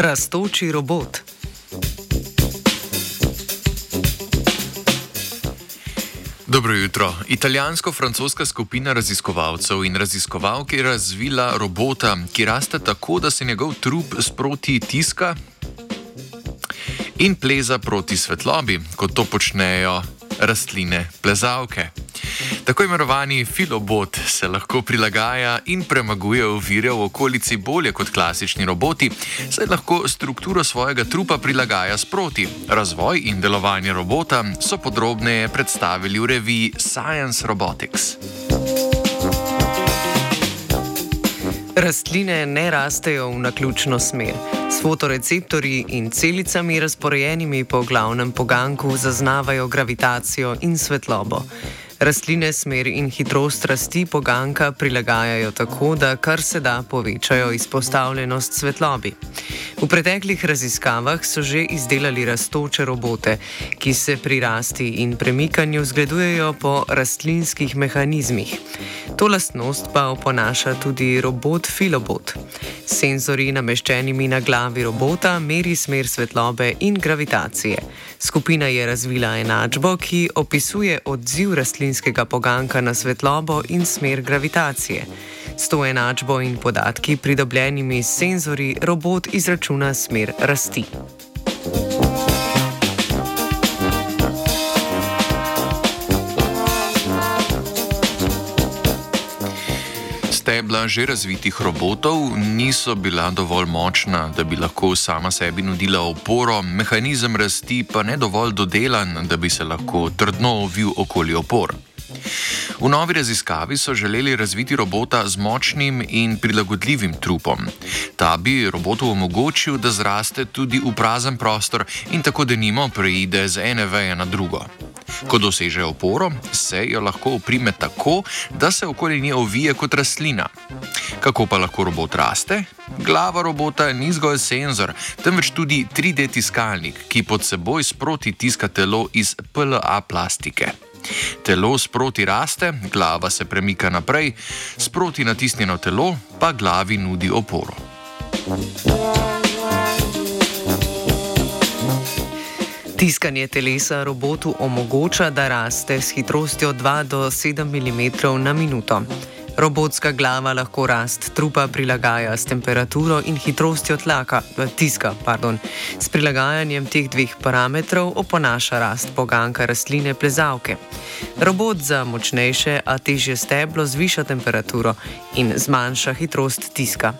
Rastoči robot. Dobro jutro. Italijansko-francoska skupina raziskovalcev in raziskovalk je razvila robota, ki raste tako, da se njegov trup sproti tiska in pleza proti svetlobi, kot to počnejo rastline plezalke. Tako imenovani filobot se lahko prilagaja in premaguje ovire v okolici bolje kot klasični roboti, saj lahko strukturo svojega trupa prilagaja sproti. Razvoj in delovanje robota so podrobneje predstavili v reviji Science Robotics. Rastline ne rastejo v naključno smer. S fotoreceptorji in celicami, razporejenimi po glavnem poganku, zaznavajo gravitacijo in svetlobo. Rastline smer in hitrost rasti poganka prilagajajo tako, da kar se da povečajo izpostavljenost svetlobi. V preteklih raziskavah so že izdelali rastoče robote, ki se pri rasti in premikanju zgledujejo po rastlinskih mehanizmih. To lastnost pa oponaša tudi robot Filobot. Senzori nameščenimi na glavi robota meri smer svetlobe in gravitacije. Skupina je razvila enačbo, ki opisuje odziv rastlinskega poganka na svetlobo in smer gravitacije. S to enačbo in podatki pridobljenimi s senzori robot izračuna smer rasti. Stebla že razvitih robotov niso bila dovolj močna, da bi lahko sama sebi nudila oporo, mehanizem rasti pa ne dovolj dodelan, da bi se lahko trdno ovil okoli opor. V novi raziskavi so želeli razviti robota z močnim in prilagodljivim trupom. Ta bi robotu omogočil, da zraste tudi v prazen prostor in tako denimo preide z ene veje na drugo. Ko doseže oporo, se jo lahko oprime tako, da se okoli nje ovije kot rastlina. Kako pa lahko robot raste? Glava robota ni zgolj senzor, temveč tudi 3D tiskalnik, ki pod seboj sproti tiska telo iz PLA plastike. Telo sproti raste, glava se premika naprej, sproti natisnjeno telo pa glavi nudi oporo. Tiskanje telesa robotu omogoča, da raste s hitrostjo 2 do 7 mm na minuto. Robotska glava lahko rast trupa prilagaja s temperaturo in hitrostjo tlaka, eh, tiska. Pardon. S prilagajanjem teh dveh parametrov oponaša rast poganka rastline plezalke. Robot za močnejše, a težje steblo zviša temperaturo in zmanjša hitrost tiska.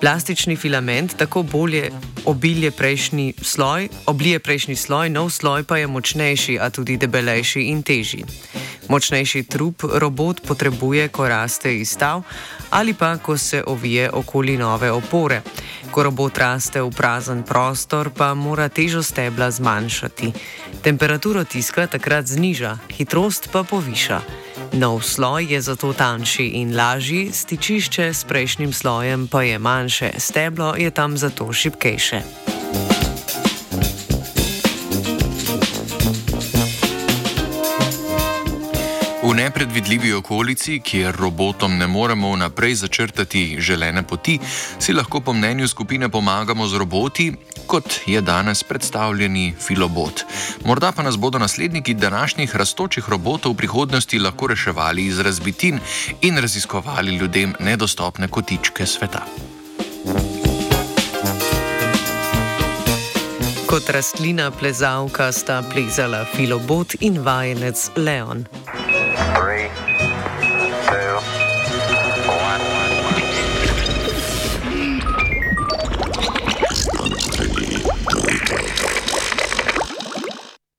Plastični filament tako bolje obilje prejšnji sloj, oblije prejšnji sloj, nov sloj pa je močnejši, a tudi debelejši in težji. Močnejši trup robot potrebuje, ko raste iz stav ali pa ko se ovije okoli nove opore. Ko robot raste v prazen prostor, pa mora težo stebla zmanjšati. Temperaturo tiska takrat zniža, hitrost pa poviša. Nov sloj je zato tanjši in lažji, stičišče s prejšnjim slojem pa je manjše, steblo je tam zato šipkejše. V nepredvidljivi okolici, kjer robotom ne moremo vnaprej začrtati želene poti, si lahko po mnenju skupine pomagamo z roboti, kot je danes predstavljeni filobot. Morda pa nas bodo nasledniki današnjih rastočih robotov v prihodnosti lahko reševali iz razbitin in raziskovali ljudem nedostopne kotičke sveta. Kot rastlina plezalka sta plezala filobot in vajenec Leon.